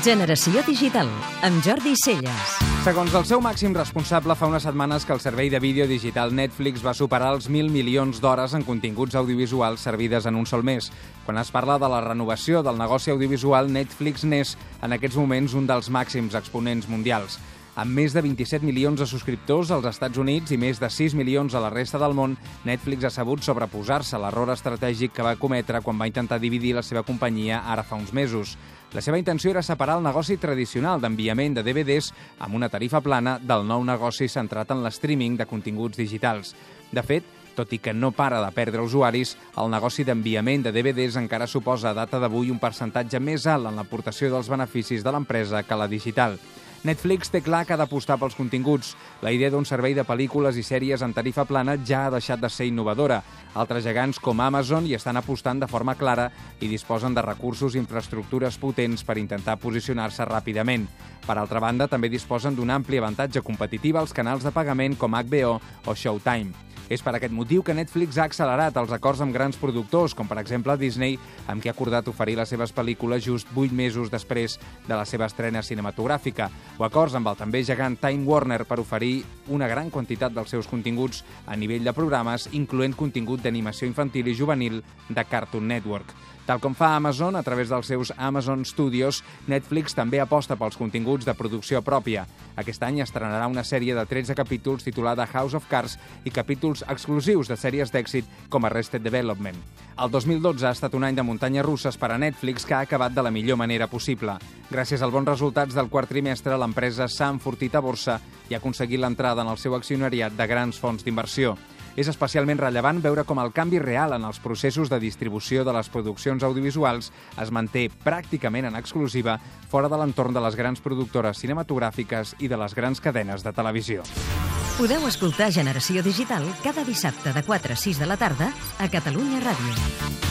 Generació Digital, amb Jordi Celles. Segons el seu màxim responsable, fa unes setmanes que el servei de vídeo digital Netflix va superar els 1.000 milions d'hores en continguts audiovisuals servides en un sol mes. Quan es parla de la renovació del negoci audiovisual, Netflix n'és en aquests moments un dels màxims exponents mundials. Amb més de 27 milions de subscriptors als Estats Units i més de 6 milions a la resta del món, Netflix ha sabut sobreposar-se a l'error estratègic que va cometre quan va intentar dividir la seva companyia ara fa uns mesos. La seva intenció era separar el negoci tradicional d'enviament de DVDs amb una tarifa plana del nou negoci centrat en l'streaming de continguts digitals. De fet, tot i que no para de perdre usuaris, el negoci d'enviament de DVDs encara suposa a data d'avui un percentatge més alt en l'aportació dels beneficis de l'empresa que la digital. Netflix té clar que ha d'apostar pels continguts. La idea d'un servei de pel·lícules i sèries en tarifa plana ja ha deixat de ser innovadora. Altres gegants com Amazon hi estan apostant de forma clara i disposen de recursos i infraestructures potents per intentar posicionar-se ràpidament. Per altra banda, també disposen d'un ampli avantatge competitiu als canals de pagament com HBO o Showtime. És per aquest motiu que Netflix ha accelerat els acords amb grans productors, com per exemple Disney, amb qui ha acordat oferir les seves pel·lícules just 8 mesos després de la seva estrena cinematogràfica, o acords amb el també gegant Time Warner per oferir una gran quantitat dels seus continguts a nivell de programes, incloent contingut d'animació infantil i juvenil de Cartoon Network. Tal com fa Amazon a través dels seus Amazon Studios, Netflix també aposta pels continguts de producció pròpia. Aquest any estrenarà una sèrie de 13 capítols titulada House of Cards i capítols exclusius de sèries d'èxit com Arrested Development. El 2012 ha estat un any de muntanyes russes per a Netflix que ha acabat de la millor manera possible. Gràcies als bons resultats del quart trimestre, l'empresa s'ha enfortit a borsa i ha aconseguit l'entrada en el seu accionariat de grans fons d'inversió. És especialment rellevant veure com el canvi real en els processos de distribució de les produccions audiovisuals es manté pràcticament en exclusiva fora de l'entorn de les grans productores cinematogràfiques i de les grans cadenes de televisió. Podeu escoltar Generació Digital cada dissabte de 4 a 6 de la tarda a Catalunya Ràdio.